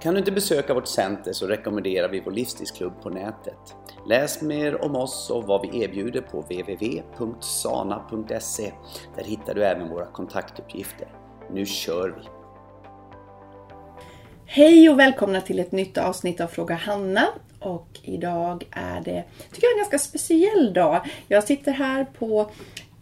Kan du inte besöka vårt center så rekommenderar vi vår livsstilsklubb på nätet. Läs mer om oss och vad vi erbjuder på www.sana.se. Där hittar du även våra kontaktuppgifter. Nu kör vi! Hej och välkomna till ett nytt avsnitt av Fråga Hanna. Och idag är det, tycker jag, en ganska speciell dag. Jag sitter här på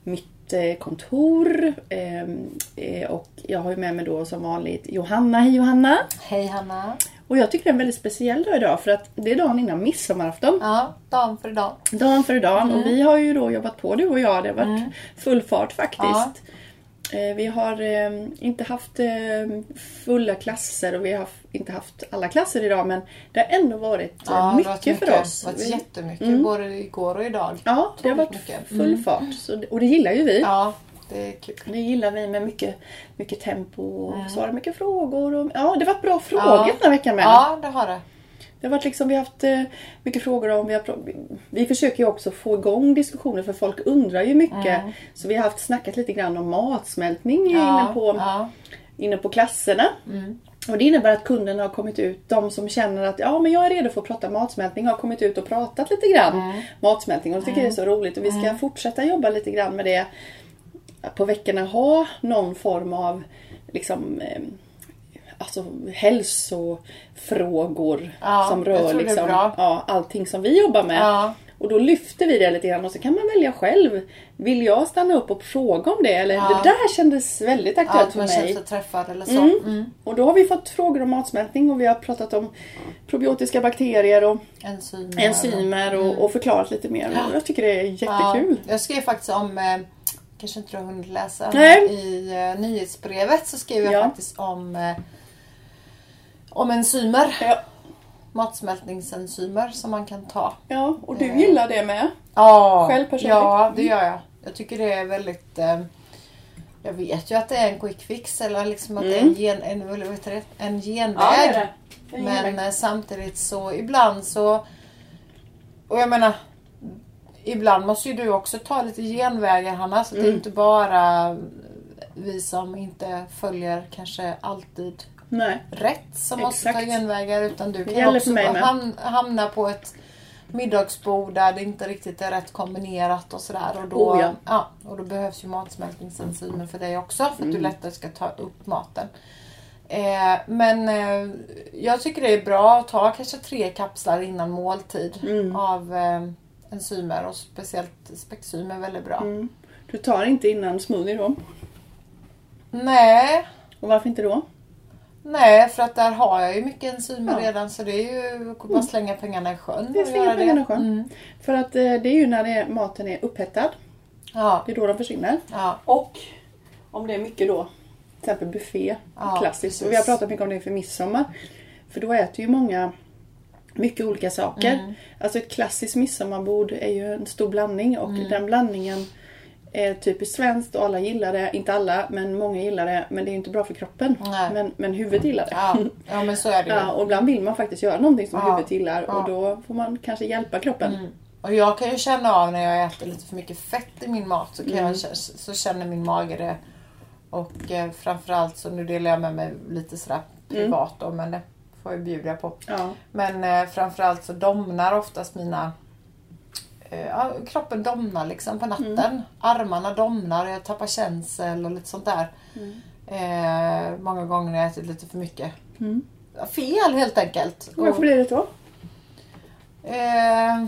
mitt kontor ehm, eh, och jag har ju med mig då som vanligt Johanna. Hej Johanna! Hej Hanna! Och jag tycker det är en väldigt speciell dag idag för att det är dagen innan midsommarafton. Ja, dagen för dagen. Dagen för dagen. Och vi har ju då jobbat på du och jag. Det har varit full fart faktiskt. Eh, Vi har eh, inte haft eh, fulla klasser och vi har inte haft alla klasser idag men det har ändå varit eh, Ja, mycket, varit för mycket. oss. Det har varit jättemycket både igår och idag. Ja, det har varit mycket. full fart. Så, och det gillar ju vi. Ja, det är kul. Det gillar vi med mycket, mycket tempo och svara mycket frågor. Och, ja, det varit bra frågor Ja. den här veckan med. Ja, det har det. Det har varit liksom, vi har haft eh, mycket frågor om, vi, har, vi- försöker ju också få igång diskussioner för folk undrar ju mycket. Så vi har haft snackat lite grann om matsmältning Ja, inne, på, ja. inne på klasserna. Och det innebär att kunderna har kommit ut, de som känner att ja men jag är redo för att prata matsmältning har kommit ut och pratat lite grann matsmältning. Och de tycker det är så roligt. Och vi ska fortsätta jobba lite grann med det. På veckorna ha någon form av liksom eh, alltså hälsofrågor Ja, som rör liksom, ja, allting som vi jobbar med. Ja. Och då lyfter vi det lite grann och så kan man välja själv. Vill jag stanna upp och fråga om det? Eller Ja. det där kändes väldigt aktuellt Att för man mig. känner sig träffad eller så. Mm. Och då har vi fått frågor om matsmältning och vi har pratat om probiotiska bakterier och Enzymer. enzymer och, och förklarat lite mer. Och jag tycker det är jättekul. Ja, jag skrev faktiskt om, eh, kanske inte du har hunnit läsa, i eh, nyhetsbrevet så skrev jag Ja. faktiskt om, eh, om enzymer. Ja. Matsmältningsenzymer som man kan ta. ja, och du Eh. gillar det med. Ja, Själv personligen? ja det gör jag. Jag tycker det är väldigt... Eh, jag vet ju att det är en quick fix eller liksom att det är en, gen, en, vad heter det? en genväg. Men eh, samtidigt så ibland så... Och jag menar... Ibland måste ju du också ta lite genvägar Hanna. Så det är Mm. inte bara vi som inte följer kanske alltid Nej. rätt som måste ta Exakt. genvägar. Utan du kan gäller också ham- hamna på ett middagsbord där det inte riktigt är rätt kombinerat och sådär. Och då, Oh, ja. ja, och då behövs ju matsmältningsenzymer för dig också. För att Mm. du lättare ska ta upp maten. Eh, men eh, jag tycker det är bra att ta kanske tre kapslar innan måltid Mm. av eh, enzymer och speciellt spektazym är väldigt bra. Mm. Du tar inte innan smoothie då? Nej, Och varför inte då? Nej för att där har jag ju mycket enzymer Ja. Mm. redan så det är ju bara slänga pengarna i sjön. Det är slänga pengarna i sjön. Mm. För att eh, det är ju när det är, maten är upphettad. Ja, Det är då de försvinner. ja, Och om det är mycket då, till exempel buffé, Ja, klassiskt. precis. Och vi har pratat mycket om det för midsommar. För då äter ju många mycket olika saker. Mm. Alltså ett klassiskt midsommarbord är ju en stor blandning och Mm. den blandningen är typiskt svenskt och alla gillar det. Inte alla, men många gillar det. Men det är ju inte bra för kroppen. Nej. Men, men huvudet gillar det. ja, ja men så är det ju. Ja, och ibland vill man faktiskt göra någonting som Ja. huvudet gillar och Ja. då får man kanske hjälpa kroppen. Mm. Och jag kan ju känna av när jag äter lite för mycket fett i min mat så, kan Mm. jag, så känner min mage det. Och eh, framförallt så nu delar jag med mig lite sådär Mm. privat då men det får jag bjuda på. Ja. Men eh, framförallt så domnar oftast mina ja, kroppen domnar liksom på natten. Mm. Armarna domnar, jag tappar känsel och lite sånt där. Eh, många gånger när jag ätit lite för mycket. Mm. Fel helt enkelt. Varför blir det så? Eh,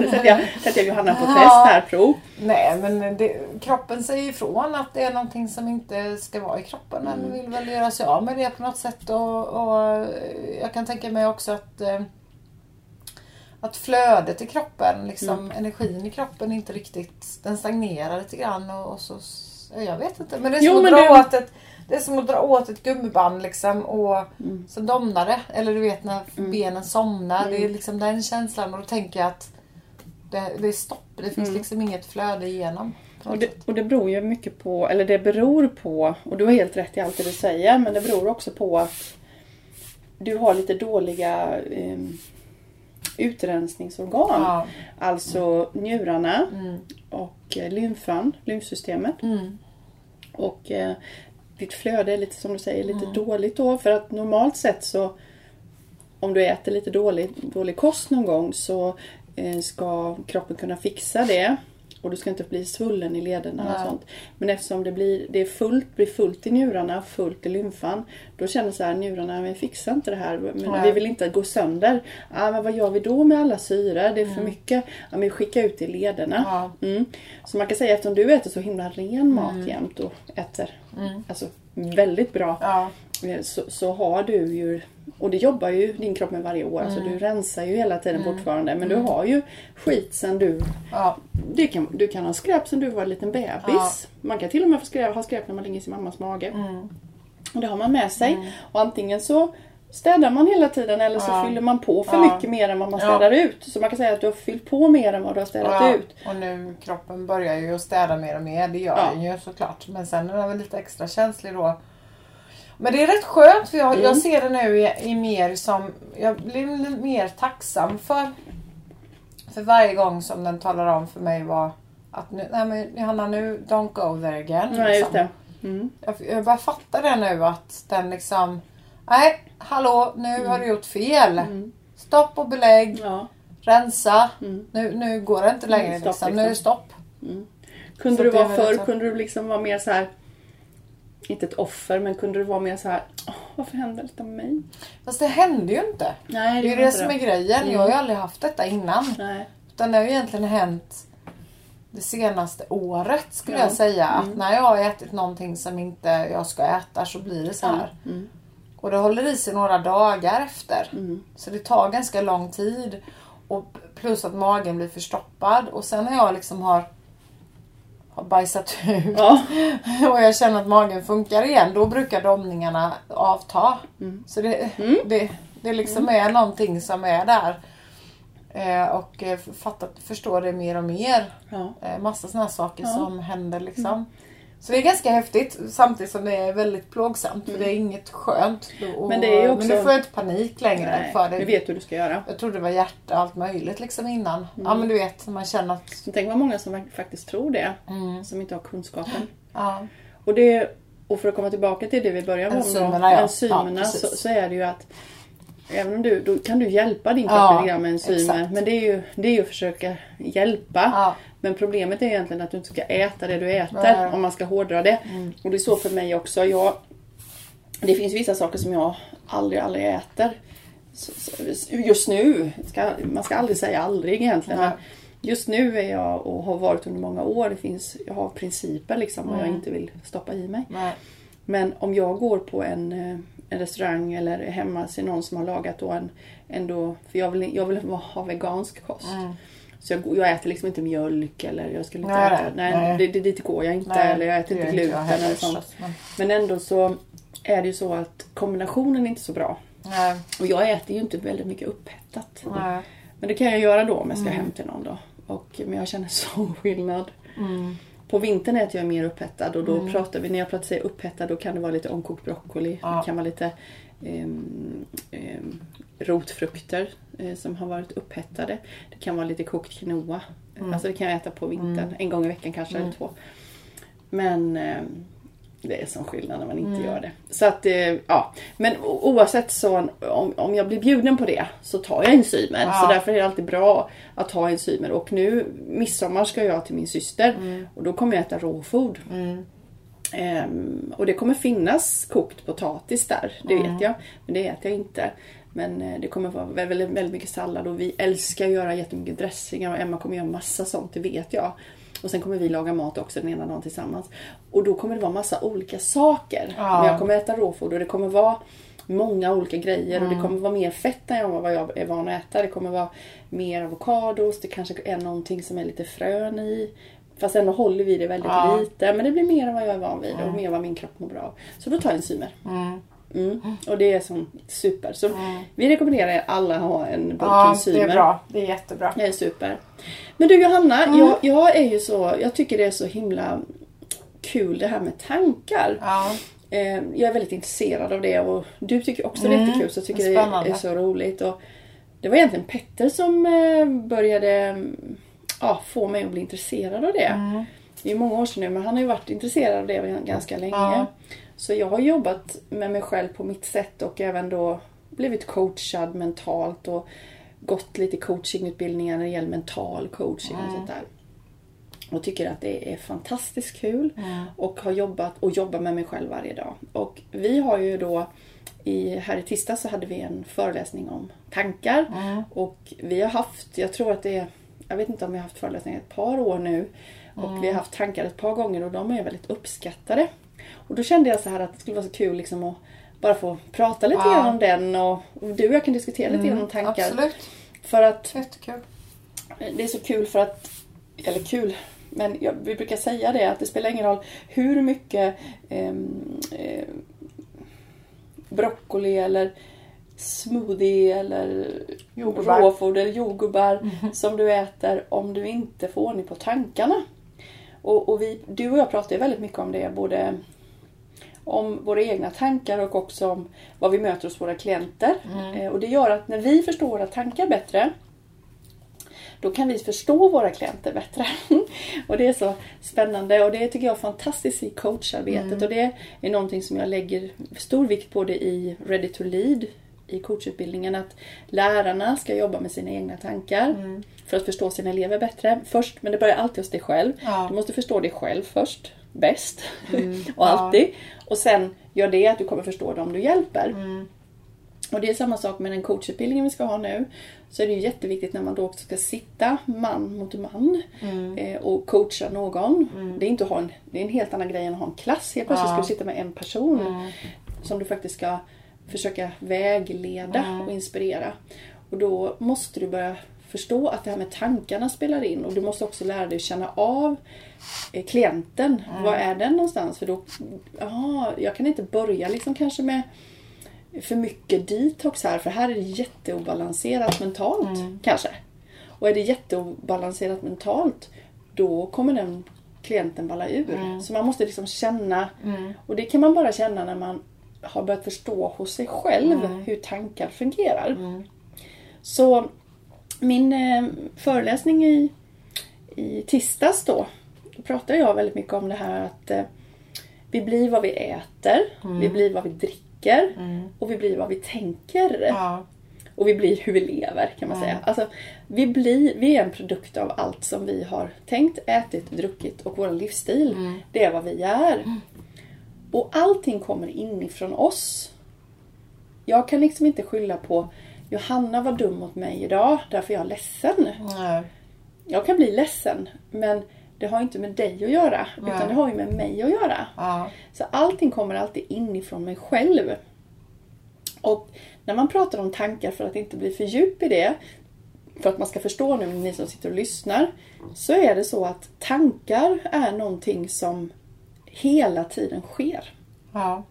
nu sätter jag, sätter jag Johanna på test här, prov. Nej men det, kroppen säger ifrån att det är någonting som inte ska vara i kroppen. Men Mm. vill väl göra sig av med det på något sätt. Och, och jag kan tänka mig också att eh, att flödet i kroppen, liksom Mm. energin i kroppen inte riktigt, den stagnerar lite grann och, och så, jag vet inte. Men det är Jo, som, men att, dra det- åt ett, det är som att dra åt ett gummiband liksom och Mm. så domnar det. Eller du vet när benen somnar. Det är Mm. liksom den känslan och då tänker jag att det, det är stopp. Det finns liksom inget flöde igenom. Och det, och det beror ju mycket på, eller det beror på, och du har helt rätt i allt det du säger, men det beror också på att du har lite dåliga eh, utrensningsorgan. Ja. Alltså njurarna Mm. och eh, lymfan, lymfsystemet. Mm. Och eh, ditt flöde är lite som du säger, Mm. lite dåligt då. För att normalt sett så om du äter lite dålig, dålig kost någon gång så eh, ska kroppen kunna fixa det. Och du ska inte bli svullen i lederna och Nej. sånt. Men eftersom det blir, det är fullt, blir fullt i njurarna, fullt i lymfan. Då känner så här, njurarna, vi fixar inte det här. Men vi vill inte gå sönder. Ah, men vad gör vi då med alla syror? Det är för mycket. Ja, men vi skickar ut i lederna. Mm. Mm. Så man kan säga eftersom du äter så himla ren mat jämt och äter alltså, väldigt bra. Eh, Så, så har du ju, och det jobbar ju din kropp med varje år, så Mm. du rensar ju hela tiden fortfarande. Men du har ju skit sen du, Ja. det kan, du kan ha skräp sen du var en liten bebis. Ja. Man kan till och med få skräp, ha skräp när man ligger i sin mammas mage. Mm. Och det har man med sig. Och antingen så städar man hela tiden eller så Ja. fyller man på för Ja. mycket mer än vad man Ja. städar ut. Så man kan säga att du har fyllt på mer än vad du har städat Ja, ut. och nu kroppen börjar ju att städa mer och mer. Det gör Ja. den ju såklart. Men sen är den väl lite extra känslig då. Men det är rätt skönt för jag, Mm. jag ser det nu i, i mer som... Jag blir mer tacksam för, för varje gång som den talar om för mig vad... Att nu, nej men Johanna nu, don't go there again. Nej, just liksom. det. Mm. Jag, jag bara fattar det nu att den liksom... Nej, hallå nu har du gjort fel. Mm. Stopp och belägg. Ja. Rensa. Mm. Nu, nu går det inte längre. Mm, stopp, liksom. Nu är det liksom. stopp. Kunde Så du vara förr, kunde du liksom vara mer så här inte ett offer, men kunde du vara mer så här "Åh, varför hände detta med mig? Fast det händer ju inte. Nej, Det är ju det som är grejen. Jag har ju aldrig haft detta innan. Nej. Utan det har ju egentligen hänt det senaste året skulle Ja. jag säga. Att när jag har ätit någonting som inte jag ska äta så blir det så här. Mm. Och det håller i sig några dagar efter. Mm. Så det tar ganska lång tid. Och plus att magen blir förstoppad. Och sen när jag liksom har, har bajsat ut Ja. och jag känner att magen funkar igen. Då brukar domningarna avta. Mm. Så det, det, det liksom är någonting som är där. Eh, och eh, fattar, förstår det mer och mer. Ja. Eh, massa sådana saker Ja. som händer liksom. Så det är ganska häftigt samtidigt som det är väldigt plågsamt för det är inget skönt. Och, Mm. Men det är också- men nu får inte panik längre. Nej, för det. du vet hur du ska göra. Jag trodde det var hjärta och allt möjligt liksom innan. Mm. Ja men du vet, man känner att... Men Tänk vad många som faktiskt tror det, Mm, som inte har kunskapen. ja, Och, det, och för att komma tillbaka till det vi började med, Enzymerna, ja. enzymerna Ja, så, så är det ju att Även om du, då kan du hjälpa din kropp Ja, lite grann med enzymer. exakt. Men det är, ju, det är ju att försöka hjälpa. ja, Men problemet är egentligen att du inte ska äta det du äter. Nej. Om man ska hårdra det. Mm. Och det är så för mig också. Jag, det finns vissa saker som jag aldrig, aldrig äter. Just nu, ska, man ska aldrig säga aldrig egentligen. Nej. Just nu är jag och har varit under många år. Det finns, jag har principer liksom vad jag Mm. inte vill stoppa i mig. nej, Men om jag går på en, eh, en restaurang eller hemma ser någon som har lagat då en, ändå, för jag vill, jag vill ha vegansk kost. mm, Så jag, jag äter liksom inte mjölk eller jag skulle inte Nej, äta, nej, nej. Det, det, dit går jag inte. nej. eller jag äter inte gluten heller, eller sånt. Men, ändå så är det ju så att kombinationen är inte så bra. nej, Och jag äter ju inte väldigt mycket upphettat. nej. Men det kan jag göra då om jag ska hem till någon då. Och, men jag känner så skillnad. Mm, På vintern äter jag mer upphettad och då pratar vi, när jag pratar säger upphettad då kan det vara lite omkokt broccoli. Ja. Det kan vara lite rotfrukter eh, som har varit upphettade. Det kan vara lite kokt quinoa. Mm. Alltså det kan jag äta på vintern. En gång i veckan kanske eller två. Men ehm, det är som skillnad när man Mm. inte gör det. Så att, eh, ja. Men oavsett så, om, om jag blir bjuden på det så tar jag enzymer. Ja. Så därför är det alltid bra att ha enzymer. Och nu, midsommar ska jag till min syster. Och då kommer jag äta råfod. Mm. Ehm, och det kommer finnas kokt potatis där, det Mm. vet jag. Men det äter jag inte. Men eh, det kommer vara väldigt, väldigt mycket sallad och vi älskar att göra jättemycket dressingar och Emma kommer göra massa sånt, det vet jag. Och sen kommer vi laga mat också den ena dagen tillsammans. Och då kommer det vara massa olika saker. Ja. Men jag kommer äta råfod och det kommer vara många olika grejer Mm. och det kommer vara mer fett än vad jag är van att äta. Det kommer vara mer avokados, det kanske är någonting som är lite frön i. Fast ändå håller vi det väldigt Ja. lite. Men det blir mer än vad jag är van vid och mer vad min kropp mår bra av. Så då tar jag enzymer. Mm. Mm. Och det är som super. Så vi rekommenderar er alla att ha en bok Ja, konsumer. det är bra. Det är jättebra. Det är super. Men du Johanna, Mm. jag, jag är ju så, jag tycker det är så himla kul det här med tankar. Ja. Eh, jag är väldigt intresserad av det och du tycker också det är jättekul så jag tycker det är, är så roligt. Och det var egentligen Petter som eh, började mm, ja, få mig att bli intresserad av det. Det är många år sedan nu men han har ju varit intresserad av det ganska länge. Ja. Så jag har jobbat med mig själv på mitt sätt och även då blivit coachad mentalt och gått lite coachingutbildningar när det gäller mental coaching och sånt där. Och tycker att det är fantastiskt kul och har jobbat och jobbar med mig själv varje dag. Och vi har ju då i, här i tisdag så hade vi en föreläsning om tankar och vi har haft, jag tror att det är, jag vet inte om vi har haft föreläsningar ett par år nu och vi har haft tankar ett par gånger och de är väldigt uppskattade. Och då kände jag så här att det skulle vara så kul liksom att bara få prata lite Ja. grann om den och, och du och jag kan diskutera lite grann om tankar. Absolut. För att Jättekul. det är så kul för att, eller kul, men jag, vi brukar säga det att det spelar ingen roll hur mycket ehm, eh, broccoli eller smoothie eller Jordgubbar. råfoder eller jordgubbar som du äter om du inte får ordning på tankarna. Och, och vi, du och jag pratar ju väldigt mycket om det, både om våra egna tankar och också om vad vi möter hos våra klienter. Eh, och det gör att när vi förstår våra tankar bättre då kan vi förstå våra klienter bättre. och det är så spännande och det tycker jag är fantastiskt i coacharbetet och det är någonting som jag lägger stor vikt på det i Ready to Lead i coachutbildningen att lärarna ska jobba med sina egna tankar för att förstå sina elever bättre. Först, men det börjar alltid hos dig själv. Ja. Du måste förstå dig själv först, bäst och Ja. alltid. Och sen gör det att du kommer förstå dem du hjälper. Och det är samma sak med den coachutbildningen vi ska ha nu. Så är det ju jätteviktigt när man då också ska sitta man mot man eh, och coacha någon. Det, är inte ha en, det är en helt annan grej än att ha en klass. Helt plötsligt Ja. ska du sitta med en person som du faktiskt ska försöka vägleda och inspirera. Och då måste du börja förstå att det här med tankarna spelar in och du måste också lära dig att känna av eh, klienten. Var är den någonstans? För då, aha, jag kan inte börja liksom kanske med för mycket detox här för här är det jätteobalanserat mentalt kanske. Och är det jätteobalanserat mentalt då kommer den klienten balla ur. Så man måste liksom känna och det kan man bara känna när man har börjat förstå hos sig själv hur tankar fungerar. Så min eh, föreläsning i, i tisdags då, då pratade jag väldigt mycket om det här att eh, vi blir vad vi äter, vi blir vad vi dricker och vi blir vad vi tänker. Ja. Och vi blir hur vi lever kan man säga. Alltså, vi, blir, vi är en produkt av allt som vi har tänkt, ätit, druckit och vår livsstil. Det är vad vi är. Och allting kommer inifrån oss. Jag kan liksom inte skylla på Johanna var dum mot mig idag, därför jag är ledsen. Nej. Jag kan bli ledsen, men det har inte med dig att göra. Nej. Utan det har ju med mig att göra. Ja. Så allting kommer alltid inifrån mig själv. Och när man pratar om tankar, för att inte bli för djup i det, för att man ska förstå nu, ni som sitter och lyssnar, så är det så att tankar är någonting som hela tiden sker. Ja.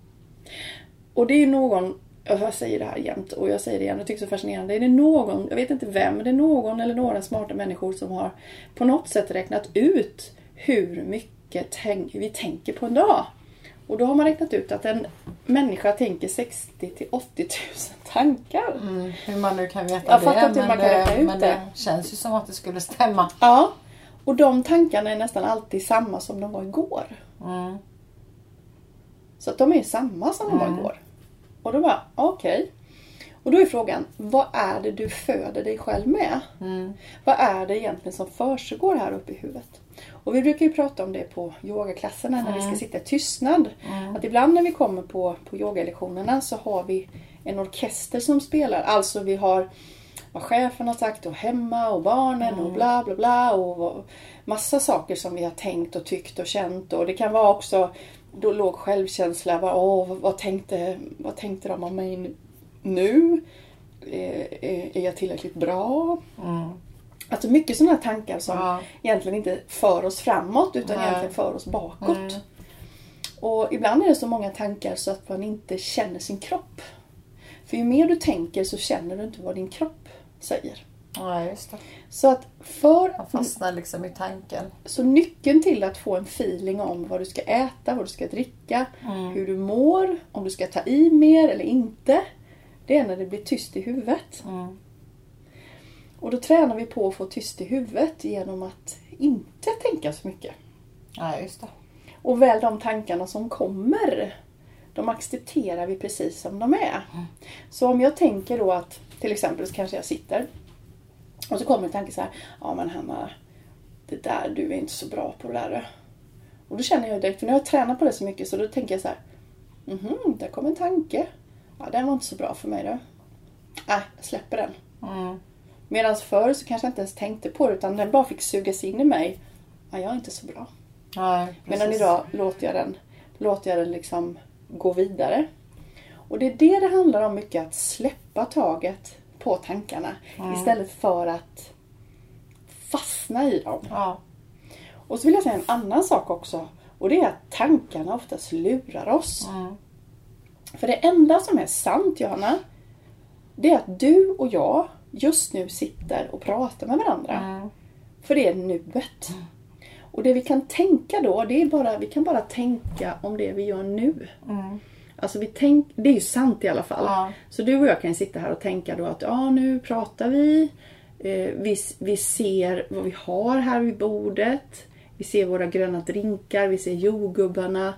Och det är någon, jag säger det här jämt och jag säger det igen, jag tycker det är så fascinerande. Det är någon, jag vet inte vem, det är någon eller några smarta människor som har på något sätt räknat ut hur mycket tänk, vi tänker på en dag. Och då har man räknat ut att en människa tänker 60 till 80 000 tankar. Mm, hur man nu kan veta Jag det. men räkna det, ut men det. det känns ju som att det skulle stämma. Ja. Och de tankarna är nästan alltid samma som de var igår. Mm. Så att de är samma som de var igår. Och då bara, okej. Och då är frågan, vad är det du föder dig själv med? Vad är det egentligen som försiggår här uppe i huvudet? Och vi brukar ju prata om det på yogaklasserna när vi ska sitta i tystnad. Att ibland när vi kommer på, på yogalektionerna så har vi en orkester som spelar. Alltså vi har vad chefen har sagt och hemma och barnen och bla bla bla och massa saker som vi har tänkt och tyckt och känt och det kan vara också då låg självkänsla. Bara, Åh, vad, tänkte, vad tänkte de om mig nu? Eh, är, är jag tillräckligt bra? Alltså mycket sådana tankar som Ja. egentligen inte för oss framåt utan Nej. egentligen för oss bakåt. Och ibland är det så många tankar så att man inte känner sin kropp. För ju mer du tänker så känner du inte vad din kropp säger. Ja, just det. Så att för... Man fastnar liksom i tanken. Så nyckeln till att få en feeling om vad du ska äta, vad du ska dricka, hur du mår, om du ska ta i mer eller inte. Det är när det blir tyst i huvudet. Mm. Och då tränar vi på att få tyst i huvudet genom att inte tänka så mycket. Ja, just det. Och väl de tankarna som kommer, de accepterar vi precis som de är. Så om jag tänker då att, till exempel så kanske jag sitter och så kommer en tanke så här, ja men Hanna, det där, du är inte så bra på det där. Och då känner jag direkt, för nu har jag tränat på det så mycket så då tänker jag så här, mhm, där kom en tanke. Ja, den var inte så bra för mig då. Nej, jag släpper den. Mm. Medan förr så kanske jag inte ens tänkte på det utan den bara fick sugas in i mig. Ja, jag är inte så bra. Ja, Medan idag låter jag den, låter jag den liksom gå vidare. Och det är det det handlar om mycket, att släppa taget på tankarna istället för att fastna i dem. Ja. Och så vill jag säga en annan sak också. Och det är att tankarna oftast lurar oss. Mm. För det enda som är sant Johanna, det är att du och jag just nu sitter och pratar med varandra. Mm. För det är nuet. Och det vi kan tänka då, det är bara, vi kan bara tänka om det vi gör nu. Mm. Alltså vi tänk, det är ju sant i alla fall. Ja. Så du och jag kan sitta här och tänka då att ja, nu pratar vi. Eh, vi, vi ser vad vi har här vid bordet. Vi ser våra gröna drinkar, vi ser jordgubbarna.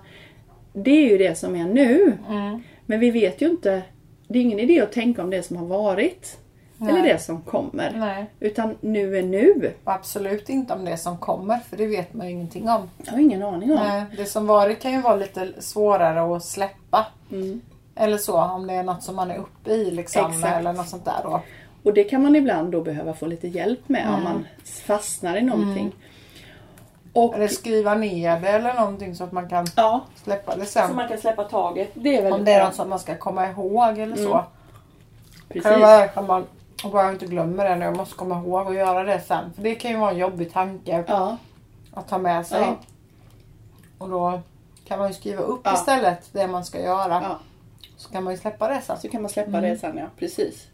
Det är ju det som är nu. Mm. Men vi vet ju inte, det är ingen idé att tänka om det som har varit. Eller det som kommer. Nej. Utan nu är nu. Och absolut inte om det som kommer, för det vet man ju ingenting om. Jag har ingen aning om. Nej, det som varit kan ju vara lite svårare att släppa. Mm. Eller så, om det är något som man är uppe i liksom, Exakt. eller något sånt där då. Och det kan man ibland då behöva få lite hjälp med om man fastnar i någonting. Och, Eller skriva ner det eller någonting så att man kan ja, släppa det så sen. man kan släppa taget. Det är väldigt Om det är något som man ska komma ihåg eller så. Precis. Kan det vara att man och bara inte glömmer det nu. Jag måste komma ihåg att göra det sen. För det kan ju vara en jobbig tanke Ja, att ta med sig. Ja. Och då kan man ju skriva upp Ja. istället det man ska göra. ja. Så kan man ju släppa det sen. Så kan man släppa det sen, ja. Precis.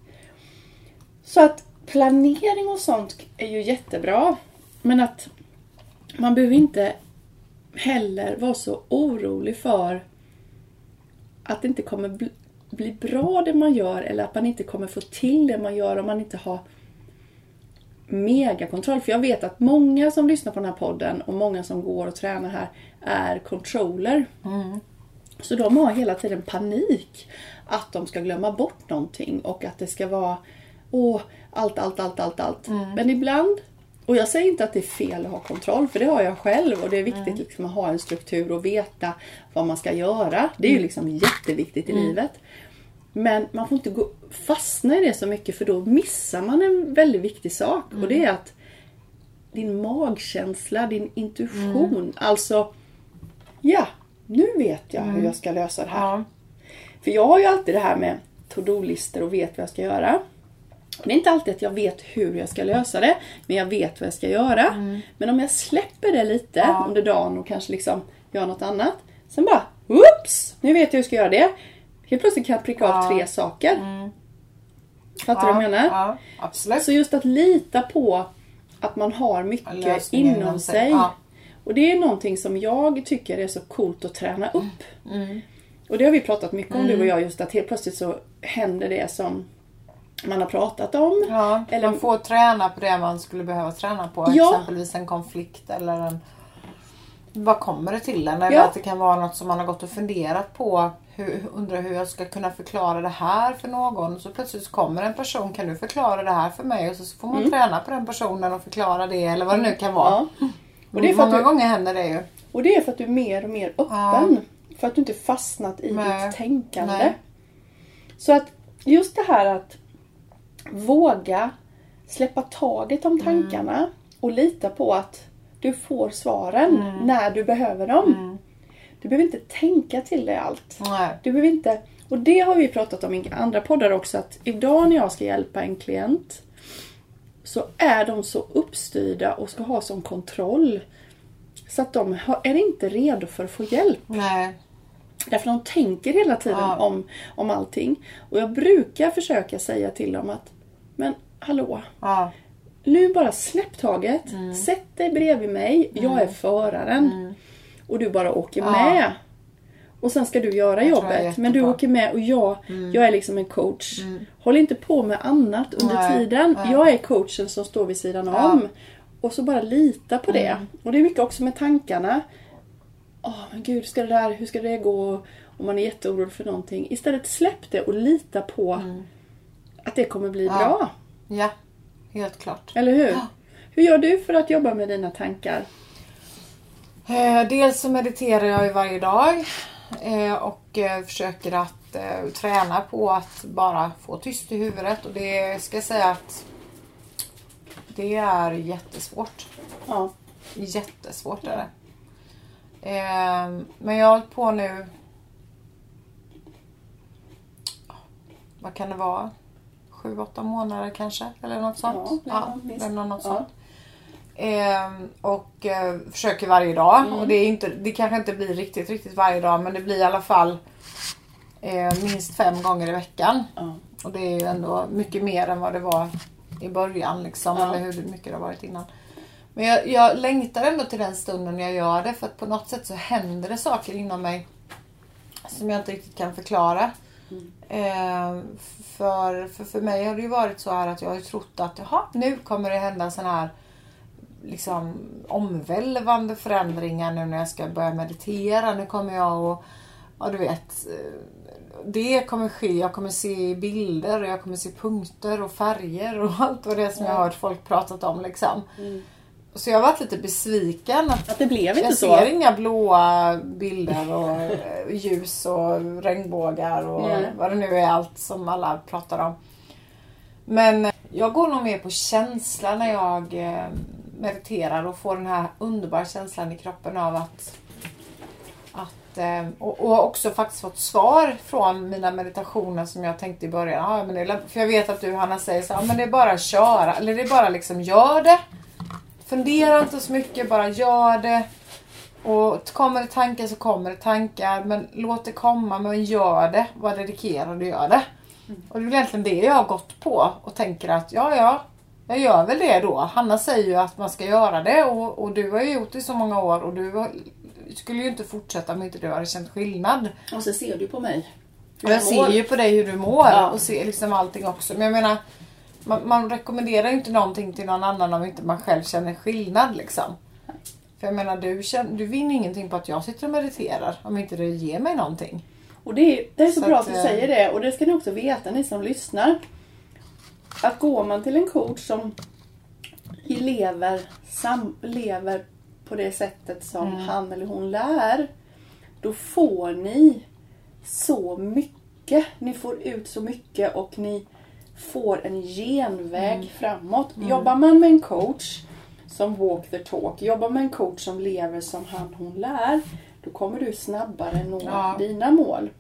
Så att planering och sånt är ju jättebra. Men att man behöver inte heller vara så orolig för att det inte kommer bli, bli bra det man gör eller att man inte kommer få till det man gör om man inte har megakontroll. För jag vet att många som lyssnar på den här podden och många som går och tränar här är controller. Så de har hela tiden panik att de ska glömma bort någonting och att det ska vara åh, allt, allt, allt, allt, allt. Men ibland, och jag säger inte att det är fel att ha kontroll, för det har jag själv och det är viktigt liksom, att ha en struktur och veta vad man ska göra. Det är ju liksom jätteviktigt i livet. Men man får inte gå, fastna i det så mycket för då missar man en väldigt viktig sak och det är att din magkänsla, din intuition, alltså ja, nu vet jag hur jag ska lösa det här. Ja. För jag har ju alltid det här med to-do-listor och vet vad jag ska göra. Det är inte alltid att jag vet hur jag ska lösa det, men jag vet vad jag ska göra. Men om jag släpper det lite Ja. under dagen och kanske liksom gör något annat. Sen bara, oops! Nu vet jag hur jag ska göra det. Helt plötsligt kan jag pricka av tre saker. Fattar du vad jag menar? Absolut. Så just att lita på att man har mycket Lösningen inom sig, sig. Och det är någonting som jag tycker är så coolt att träna upp. Mm. Och det har vi pratat mycket om du och jag just att helt plötsligt så händer det som man har pratat om. Ja, Eller- man får träna på det man skulle behöva träna på. Ja. Exempelvis en konflikt eller en... Vad kommer det till en? Eller Ja. att det kan vara något som man har gått och funderat på. Hur, undrar hur jag ska kunna förklara det här för någon. Så plötsligt kommer en person. Kan du förklara det här för mig? Och så får man träna på den personen och förklara det. Eller vad det nu kan vara. Mm. Ja. Och det är för att Många du- gånger händer det ju. Och det är för att du är mer och mer öppen. För att du inte fastnat i Nej. ditt tänkande. Nej. Så att just det här att våga släppa taget om tankarna och lita på att du får svaren när du behöver dem. Du behöver inte tänka till dig allt. Nej. Du behöver inte... Och det har vi pratat om i andra poddar också att idag när jag ska hjälpa en klient så är de så uppstyrda och ska ha sån kontroll Så att de är inte redo för att få hjälp. Nej. Därför de tänker hela tiden Ja. om, om allting. Och jag brukar försöka säga till dem att Men hallå, Ja. nu bara släpp taget. Mm. Sätt dig bredvid mig. Jag är föraren. Och du bara åker Ja. med. Och sen ska du göra jobbet. Men du åker med och jag, jag är liksom en coach. Håll inte på med annat under Nej, tiden. nej. Jag är coachen som står vid sidan Ja. om. Och så bara lita på det. Mm. Och det är mycket också med tankarna. Åh men gud, ska det där, hur ska det gå? Om man är jätteorolig för någonting. Istället släpp det och lita på att det kommer bli Mm. Ja. bra. ja, helt klart. Eller hur? Ja. Hur gör du för att jobba med dina tankar? Eh, dels så mediterar jag ju varje dag eh, och eh, försöker att träna på att bara få tyst i huvudet och det ska jag säga att det är jättesvårt. Ja. Jättesvårt är det. Men jag har hållit på nu vad kan det vara? Sju, åtta månader kanske? Eller något sånt. Ja, är något Ja. sånt. Ehm, och eh, försöker varje dag. Mm. Och det, är inte, det kanske inte blir riktigt, riktigt varje dag men det blir i alla fall eh, minst fem gånger i veckan. Ja. Och det är ju ändå mycket mer än vad det var i början liksom. Ja. Eller hur mycket det har varit innan. Men jag, jag längtar ändå till den stunden jag gör det för att på något sätt så händer det saker inom mig som jag inte riktigt kan förklara. Eh, för, för, för mig har det ju varit så här att jag har trott att jaha, nu kommer det hända sån här liksom omvälvande förändringar nu när jag ska börja meditera. Nu kommer jag och ja du vet eh, det kommer ske. Jag kommer se bilder och jag kommer se punkter och färger och allt vad det är som jag har hört folk pratat om liksom. Så jag har varit lite besviken att Att det blev inte jag så. ser inga blåa bilder och eh, ljus och regnbågar och Nej. vad det nu är allt som alla pratar om. Men jag går nog mer på känsla när jag eh, mediterar och får den här underbara känslan i kroppen av att att, eh, och, och också faktiskt fått svar från mina meditationer som jag tänkte i början. Ja, men det för jag vet att du Hanna säger så ja, men det är bara att köra. Eller det är bara liksom gör det. Fundera inte så mycket, bara gör det. Och kommer det tankar så kommer det tankar. Men låt det komma, men gör det. Var dedikerad och gör det. Och det är väl egentligen det jag har gått på och tänker att ja, ja, jag gör väl det då. Hanna säger ju att man ska göra det och, och du har ju gjort det i så många år och du har, skulle ju inte fortsätta om inte du hade känt skillnad. Och så ser du på mig. Och jag ser ju på dig hur du mår Ja. och ser liksom allting också. Men jag menar, man, man rekommenderar ju inte någonting till någon annan om inte man själv känner skillnad liksom. För jag menar, du, känner, du vinner ingenting på att jag sitter och mediterar om inte det ger mig någonting. Och det är, det är så, Så bra att, att du eh, säger det och det ska ni också veta ni som lyssnar. Att går man till en coach som lever, sam, lever på det sättet som Mm. han eller hon lär. Då får ni så mycket. Ni får ut så mycket och ni får en genväg Mm. framåt. Jobbar man med en coach som walk the talk, jobbar med en coach som lever som han hon lär. Då kommer du snabbare nå Ja. dina mål.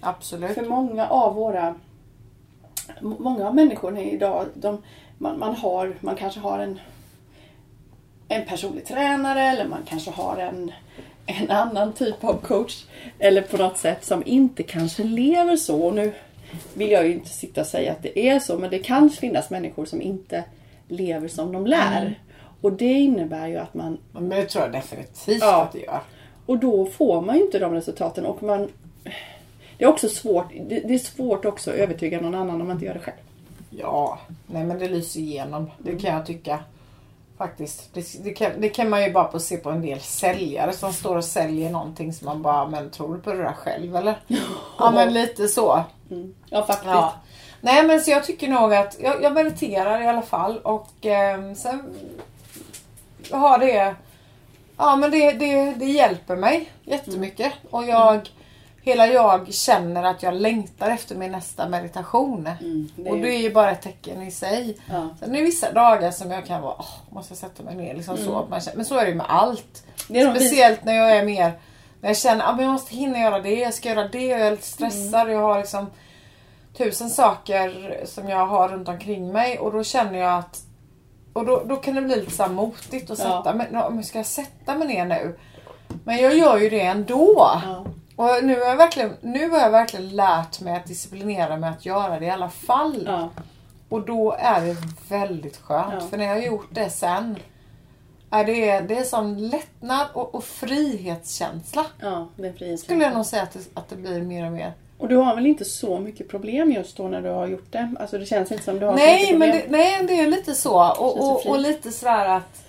Absolut. För många av våra Många av människorna idag, de, man, man, har, man kanske har en en personlig tränare eller man kanske har en, en annan typ av coach. Eller på något sätt som inte kanske lever så. Och nu vill jag ju inte sitta och säga att det är så men det kan finnas människor som inte lever som de lär. Och det innebär ju att man Men det tror jag definitivt Ja. att det gör. och då får man ju inte de resultaten och man Det är också svårt, det, är svårt också att övertyga någon annan om man inte gör det själv. Ja, nej men det lyser igenom. Det kan jag tycka. Faktiskt. Det, det, kan, det kan man ju bara på se på en del säljare som står och säljer någonting som man bara, men tror du på det där själv eller? Ja men lite så. Ja faktiskt. Ja. Nej men så jag tycker nog att jag, jag mediterar i alla fall och eh, sen har det Ja men det, det, det hjälper mig jättemycket och jag Hela jag känner att jag längtar efter min nästa meditation. Mm, det är- Och det är ju bara ett tecken i sig. Ja. Sen är det vissa dagar som jag kan vara, åh, måste jag sätta mig ner liksom så. att Man känner, men så är det ju med allt. Speciellt när jag är mer, när jag känner att jag måste hinna göra det, jag ska göra det och jag är lite stressad. Jag har liksom tusen saker som jag har runt omkring mig och då känner jag att Och då, då kan det bli lite så motigt att Ja. sätta mig men ska jag sätta mig ner nu? Men jag gör ju det ändå. Ja. Och nu har, jag verkligen, nu har jag verkligen lärt mig att disciplinera mig att göra det i alla fall. Ja. Och då är det väldigt skönt. Ja. För när jag har gjort det sen. Är det, det är sån lättnad och, och frihetskänsla. ja, det är Skulle jag frihetskänsla. nog säga att det, att det blir mer och mer. Och du har väl inte så mycket problem just då när du har gjort det? Alltså det känns inte som du har så Nej mycket men problem. det, nej, det är lite så. Och, så och, och lite sådär att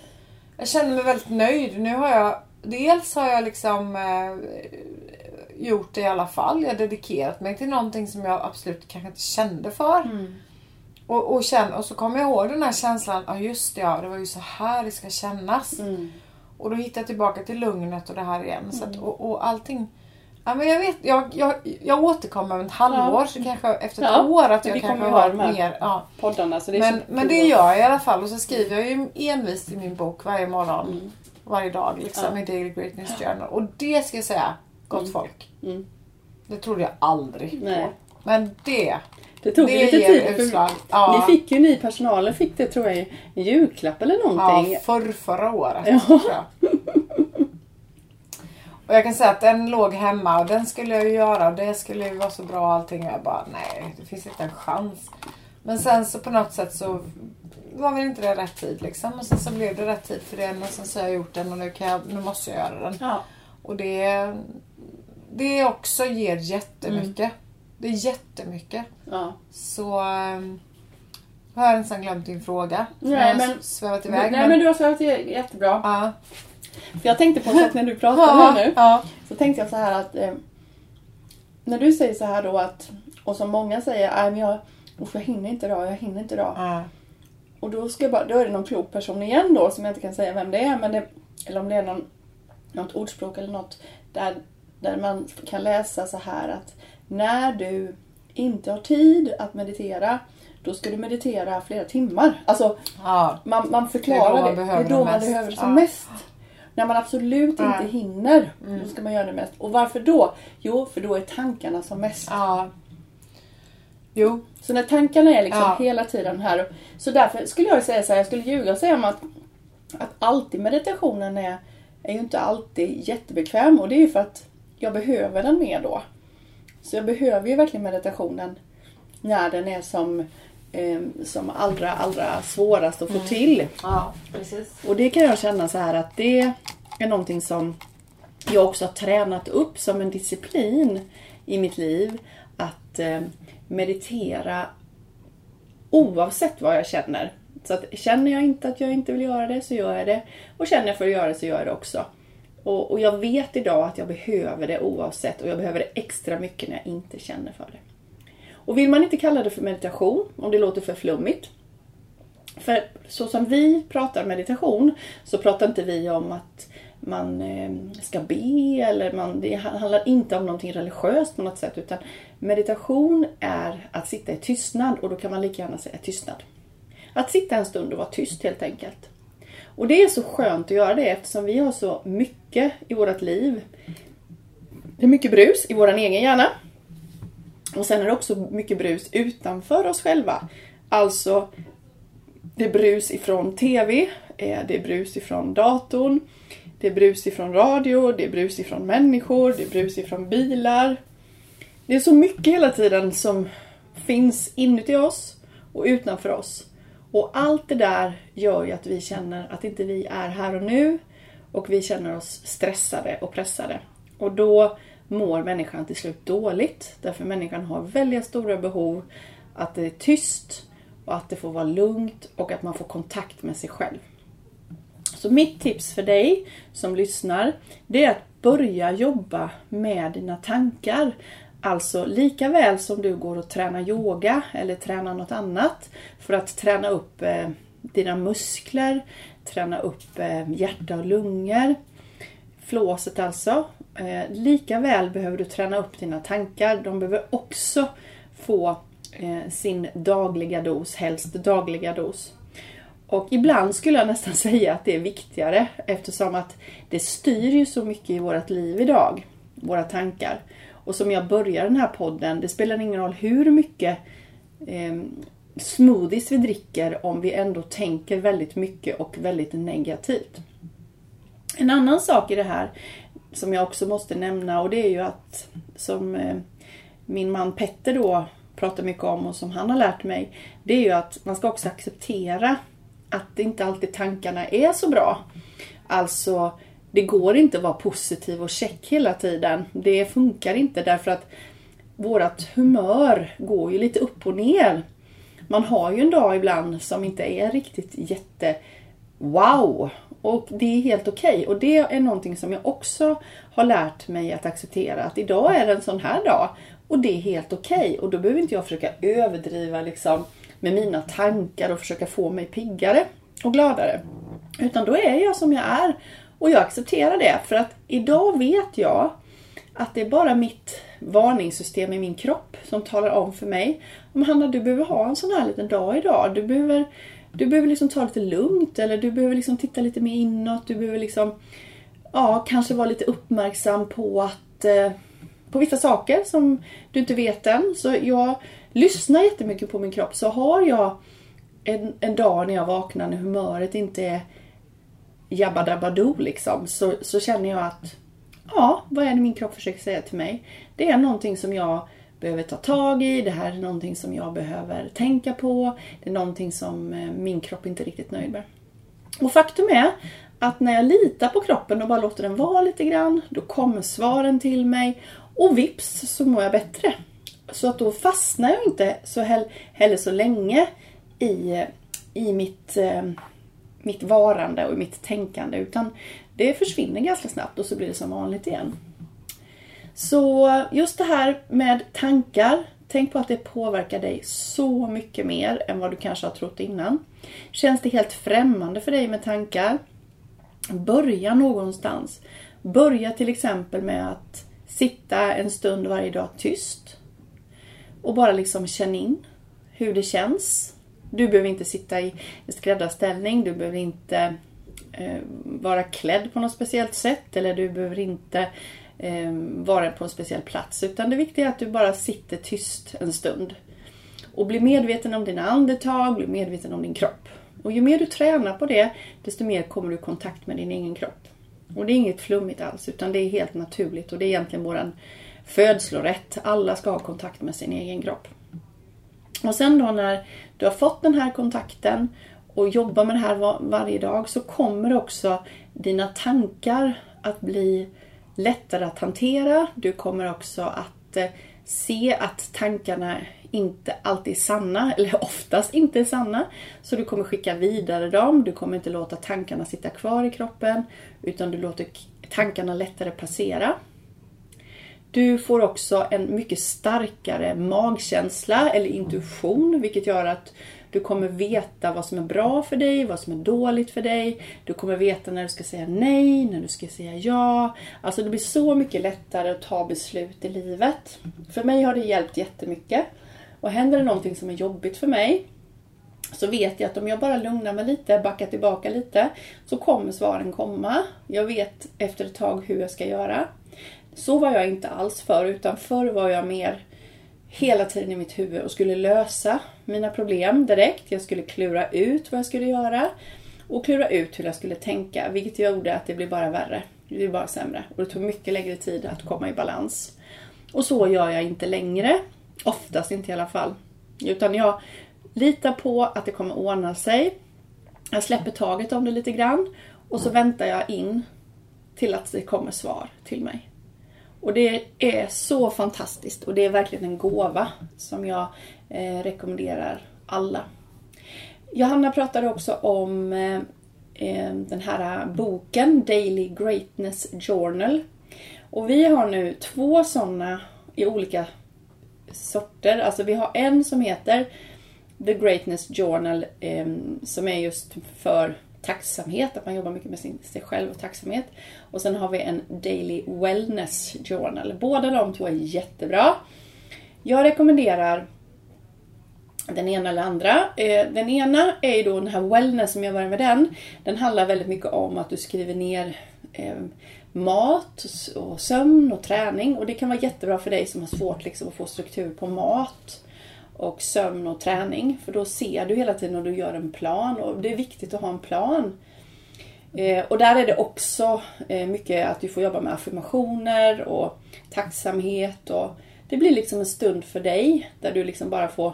jag känner mig väldigt nöjd. Nu har jag Dels har jag liksom eh, gjort det i alla fall. Jag har dedikerat mig till någonting som jag absolut kanske inte kände för. Mm. Och, och, känn, och så kommer jag ihåg den här känslan. Ja just det, ja, det var ju så här det ska kännas. Mm. Och då hittar jag tillbaka till lugnet och det här igen. Så att, och, och allting. Ja, men jag, vet, jag, jag, jag återkommer om ett halvår, Ja. så kanske efter ett Ja, år att jag kanske har mer. Ja. Poddarna. Så det Men, men det gör jag i alla fall och så skriver jag ju envist i min bok varje morgon. Mm. Varje dag liksom Ja. i Daily Greatness Journal. Och det ska jag säga, gott Mm. folk. Mm. Det trodde jag aldrig Nej. på. Men det, Det tog det lite tid. För. Ja, Ni fick ju, ni personalen fick det tror jag i julklapp eller någonting. ja, för förra året. Ja. tror jag. Och jag kan säga att den låg hemma och den skulle jag ju göra och det skulle ju vara så bra och allting. Och jag bara, nej det finns inte en chans. Men sen så på något sätt så var väl inte det rätt tid liksom. Och sen så blev det rätt tid för den och sen så har jag gjort den och nu, kan jag, nu måste jag göra den. Ja. Och det, det också ger jättemycket. Det är jättemycket. Ja. Så um, jag har nästan glömt din fråga. Nej, men- svävat iväg. Nej men du har svarat j- jättebra. ja. För jag tänkte på en sak när du pratade Ja, här nu. ja. Så tänkte jag så här att eh, när du säger så här då att och som många säger, nej men jag, usch, jag hinner inte idag, jag hinner inte idag. ja. Och då, ska jag bara, då är det någon klok person igen då som jag inte kan säga vem det är. Men det, eller om det är någon, något ordspråk eller något där, där man kan läsa så här att när du inte har tid att meditera då ska du meditera flera timmar. Alltså ja. man, man förklarar Det det. är då man mest. behöver det som Ja. mest. När man absolut Ja. inte hinner, Mm. då ska man göra det mest. Och varför då? Jo, för då är tankarna som mest. ja. Jo. Så när tankarna är liksom Ja. hela tiden här. Så därför skulle jag säga så här, jag skulle ljuga och säga om att, att alltid meditationen är, är ju inte alltid jättebekväm. Och det är ju för att jag behöver den mer då. Så jag behöver ju verkligen meditationen när den är som, eh, som allra, allra svårast att få till. Ja, precis. Och det kan jag känna så här att det är någonting som jag också har tränat upp som en disciplin i mitt liv. Att eh, meditera oavsett vad jag känner. Så att känner jag inte att jag inte vill göra det så gör jag det. Och känner jag för att göra det så gör jag det också. Och, och jag vet idag att jag behöver det oavsett och jag behöver det extra mycket när jag inte känner för det. Och vill man inte kalla det för meditation, om det låter för flummigt, för så som vi pratar meditation så pratar inte vi om att man ehm, ska be eller man, det handlar inte om någonting religiöst på något sätt utan meditation är att sitta i tystnad och då kan man lika gärna säga tystnad. Att sitta en stund och vara tyst helt enkelt. Och det är så skönt att göra det eftersom vi har så mycket i vårt liv. Det är mycket brus i våran egen hjärna. Och sen är det också mycket brus utanför oss själva. Alltså det är brus ifrån TV, eh, det är brus ifrån datorn, det är brus ifrån radio, det är brus ifrån människor, det är brus ifrån bilar. Det är så mycket hela tiden som finns inuti oss och utanför oss. Och allt det där gör ju att vi känner att inte vi är här och nu och vi känner oss stressade och pressade. Och då mår människan till slut dåligt. Därför människan har väldigt stora behov att det är tyst och att det får vara lugnt och att man får kontakt med sig själv. Så mitt tips för dig som lyssnar, det är att börja jobba med dina tankar. Alltså lika väl som du går och tränar yoga eller tränar något annat för att träna upp eh, dina muskler, träna upp eh, hjärta och lungor. Flåset alltså. Eh, lika väl behöver du träna upp dina tankar. De behöver också få eh, sin dagliga dos, helst dagliga dos. Och ibland skulle jag nästan säga att det är viktigare eftersom att det styr ju så mycket i vårt liv idag. Våra tankar. Och som jag börjar den här podden, det spelar ingen roll hur mycket eh, smoothies vi dricker om vi ändå tänker väldigt mycket och väldigt negativt. En annan sak i det här som jag också måste nämna och det är ju att som eh, min man Petter då pratar mycket om och som han har lärt mig. Det är ju att man ska också acceptera att inte alltid tankarna är så bra. Alltså, det går inte att vara positiv och check hela tiden. Det funkar inte därför att vårat humör går ju lite upp och ner. Man har ju en dag ibland som inte är riktigt jätte wow. Och det är helt okej. Okay. Och det är någonting som jag också har lärt mig att acceptera. Att idag är det en sån här dag. Och det är helt okej. Okay. Och då behöver inte jag försöka överdriva liksom med mina tankar och försöka få mig piggare och gladare. Utan då är jag som jag är. Och jag accepterar det. För att idag vet jag att det är bara mitt varningssystem i min kropp som talar om för mig. Om Hanna, du behöver ha en sån här liten dag idag. Du behöver, du behöver liksom ta lite lugnt eller du behöver liksom titta lite mer inåt. Du behöver liksom, ja, kanske vara lite uppmärksam på att eh, på vissa saker som du inte vet än. Så jag lyssnar jättemycket på min kropp. Så har jag en, en dag när jag vaknar när humöret inte är jabba dabba liksom. Så, så känner jag att ja, vad är det min kropp försöker säga till mig? Det är någonting som jag behöver ta tag i. Det här är någonting som jag behöver tänka på. Det är någonting som eh, min kropp inte är riktigt nöjd med. Och faktum är att när jag litar på kroppen och bara låter den vara lite grann, då kommer svaren till mig och vips så mår jag bättre. Så att då fastnar jag inte så heller så länge i, eh, i mitt, eh, mitt varande och mitt tänkande utan det försvinner ganska snabbt och så blir det som vanligt igen. Så just det här med tankar. Tänk på att det påverkar dig så mycket mer än vad du kanske har trott innan. Känns det helt främmande för dig med tankar? Börja någonstans. Börja till exempel med att sitta en stund varje dag tyst. Och bara liksom känna in hur det känns. Du behöver inte sitta i skräddarställning, du behöver inte eh, vara klädd på något speciellt sätt eller du behöver inte eh, vara på en speciell plats. Utan det viktiga är att du bara sitter tyst en stund. Och bli medveten om dina andetag, bli medveten om din kropp. Och ju mer du tränar på det, desto mer kommer du i kontakt med din egen kropp. Och det är inget flummigt alls, utan det är helt naturligt och det är egentligen våran födslorätt. Alla ska ha kontakt med sin egen kropp. Och sen då när du har fått den här kontakten och jobbar med det här var, varje dag så kommer också dina tankar att bli lättare att hantera. Du kommer också att eh, se att tankarna inte alltid är sanna, eller oftast inte är sanna. Så du kommer skicka vidare dem, du kommer inte låta tankarna sitta kvar i kroppen, utan du låter tankarna lättare passera. Du får också en mycket starkare magkänsla eller intuition, vilket gör att du kommer veta vad som är bra för dig, vad som är dåligt för dig. Du kommer veta när du ska säga nej, när du ska säga ja. Alltså det blir så mycket lättare att ta beslut i livet. För mig har det hjälpt jättemycket. Och händer det någonting som är jobbigt för mig så vet jag att om jag bara lugnar mig lite, backar tillbaka lite, så kommer svaren komma. Jag vet efter ett tag hur jag ska göra. Så var jag inte alls förr, utan förr var jag mer hela tiden i mitt huvud och skulle lösa mina problem direkt. Jag skulle klura ut vad jag skulle göra och klura ut hur jag skulle tänka, vilket gjorde att det blev bara värre. Det blev bara sämre och det tog mycket längre tid att komma i balans. Och så gör jag inte längre. Oftast inte i alla fall. Utan jag litar på att det kommer ordna sig. Jag släpper taget om det lite grann och så väntar jag in till att det kommer svar till mig. Och det är så fantastiskt och det är verkligen en gåva som jag eh, rekommenderar alla. Johanna pratade också om eh, eh, den här boken Daily Greatness Journal. Och vi har nu två sådana i olika sorter. Alltså vi har en som heter The Greatness Journal eh, som är just för tacksamhet, att man jobbar mycket med sin, sig själv och tacksamhet. Och sen har vi en Daily Wellness Journal. Båda de två är jättebra. Jag rekommenderar den ena eller andra. Eh, den ena är ju då den här wellness, som jag börjar med den. Den handlar väldigt mycket om att du skriver ner eh, mat och sömn och träning. Och det kan vara jättebra för dig som har svårt liksom, att få struktur på mat och sömn och träning. För då ser du hela tiden och du gör en plan och det är viktigt att ha en plan. Eh, och där är det också eh, mycket att du får jobba med affirmationer och tacksamhet och det blir liksom en stund för dig där du liksom bara får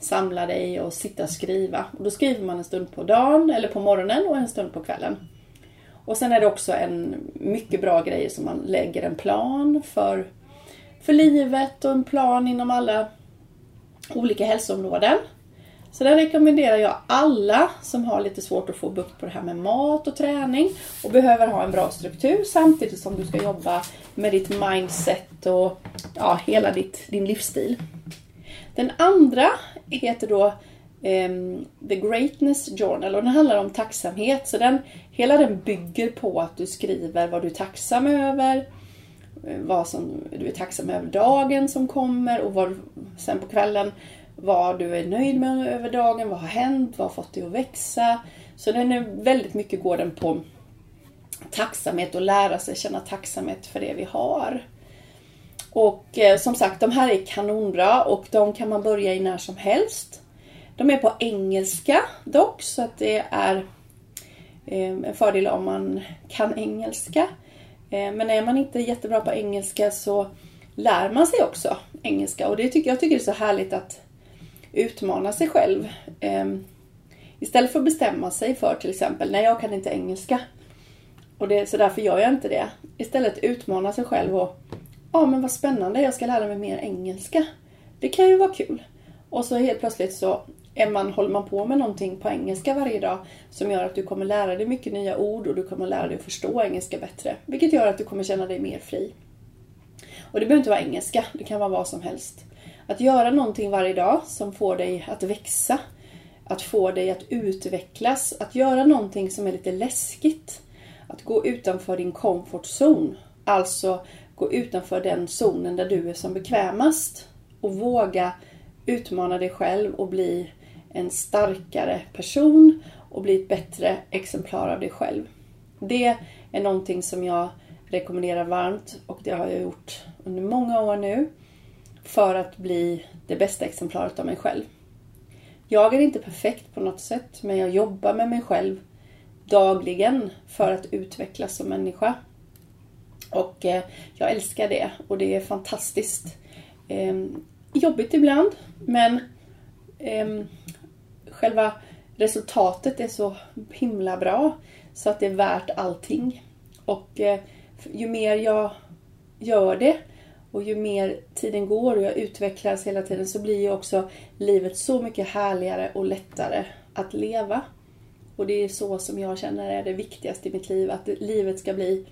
samla dig och sitta och skriva. Och då skriver man en stund på dagen eller på morgonen och en stund på kvällen. Och sen är det också en mycket bra grej som man lägger en plan för, för livet och en plan inom alla olika hälsoområden. Så där rekommenderar jag alla som har lite svårt att få bukt på det här med mat och träning och behöver ha en bra struktur samtidigt som du ska jobba med ditt mindset och ja, hela ditt, din livsstil. Den andra heter då um, The Greatness Journal och den handlar om tacksamhet. Så den, hela den bygger på att du skriver vad du är tacksam över, eh, vad som du är tacksam över dagen som kommer och vad, sen på kvällen vad du är nöjd med över dagen, vad har hänt, vad har fått dig att växa. Så den är väldigt mycket går den på tacksamhet och lära sig känna tacksamhet för det vi har. Och eh, som sagt, de här är kanonbra och de kan man börja i när som helst. De är på engelska dock, så att det är eh, en fördel om man kan engelska. Eh, men är man inte jättebra på engelska så lär man sig också engelska och det tycker jag tycker det är så härligt att utmana sig själv. Um, istället för att bestämma sig för till exempel, nej jag kan inte engelska. Och det, så därför gör jag inte det. Istället utmana sig själv och, ja men vad spännande, jag ska lära mig mer engelska. Det kan ju vara kul. Och så helt plötsligt så är man, håller man på med någonting på engelska varje dag som gör att du kommer lära dig mycket nya ord och du kommer lära dig att förstå engelska bättre. Vilket gör att du kommer känna dig mer fri. Och det behöver inte vara engelska, det kan vara vad som helst. Att göra någonting varje dag som får dig att växa. Att få dig att utvecklas. Att göra någonting som är lite läskigt. Att gå utanför din comfort zone. Alltså gå utanför den zonen där du är som bekvämast. Och våga utmana dig själv och bli en starkare person och bli ett bättre exemplar av dig själv. Det är någonting som jag rekommenderar varmt och det har jag gjort under många år nu för att bli det bästa exemplaret av mig själv. Jag är inte perfekt på något sätt, men jag jobbar med mig själv dagligen för att utvecklas som människa. Och eh, jag älskar det och det är fantastiskt. Eh, jobbigt ibland, men eh, själva resultatet är så himla bra så att det är värt allting. Och eh, ju mer jag gör det och ju mer tiden går och jag utvecklas hela tiden så blir ju också livet så mycket härligare och lättare att leva. Och det är så som jag känner är det viktigaste i mitt liv. Att livet ska bli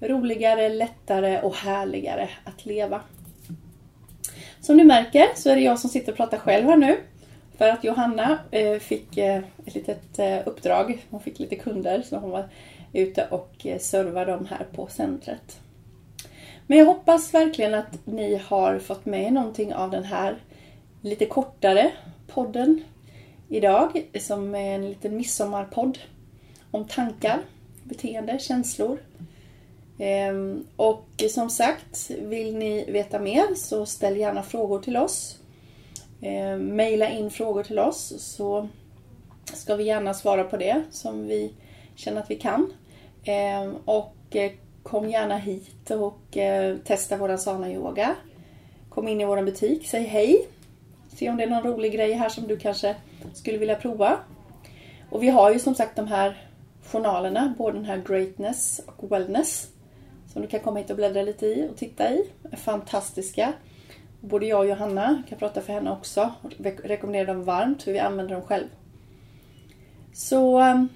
roligare, lättare och härligare att leva. Som ni märker så är det jag som sitter och pratar själv här nu. För att Johanna eh, fick eh, ett litet eh, uppdrag. Hon fick lite kunder så hon var ute och eh, servar dem här på centret. Men jag hoppas verkligen att ni har fått med någonting av den här lite kortare podden idag. Som är en liten midsommarpodd om tankar, beteende, känslor. Ehm, och som sagt, vill ni veta mer så ställ gärna frågor till oss. Ehm, Maila in frågor till oss så ska vi gärna svara på det som vi känner att vi kan. Ehm, och eh, Kom gärna hit och eh, testa våran sana-yoga. Kom in i vår butik, säg hej. Se om det är någon rolig grej här som du kanske skulle vilja prova. Och vi har ju som sagt de här journalerna, både den här Greatness och Wellness. Som du kan komma hit och bläddra lite i och titta i. Är fantastiska. Både jag och Johanna kan prata för henne också. Rekommenderar dem varmt för vi använder dem själv. Så ehm,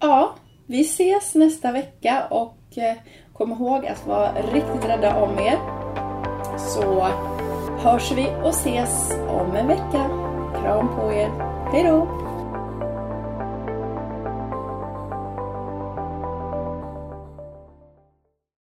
ja, vi ses nästa vecka och eh, Kom ihåg att vara riktigt rädda om er. Så hörs vi och ses om en vecka. Kram på er. Hejdå!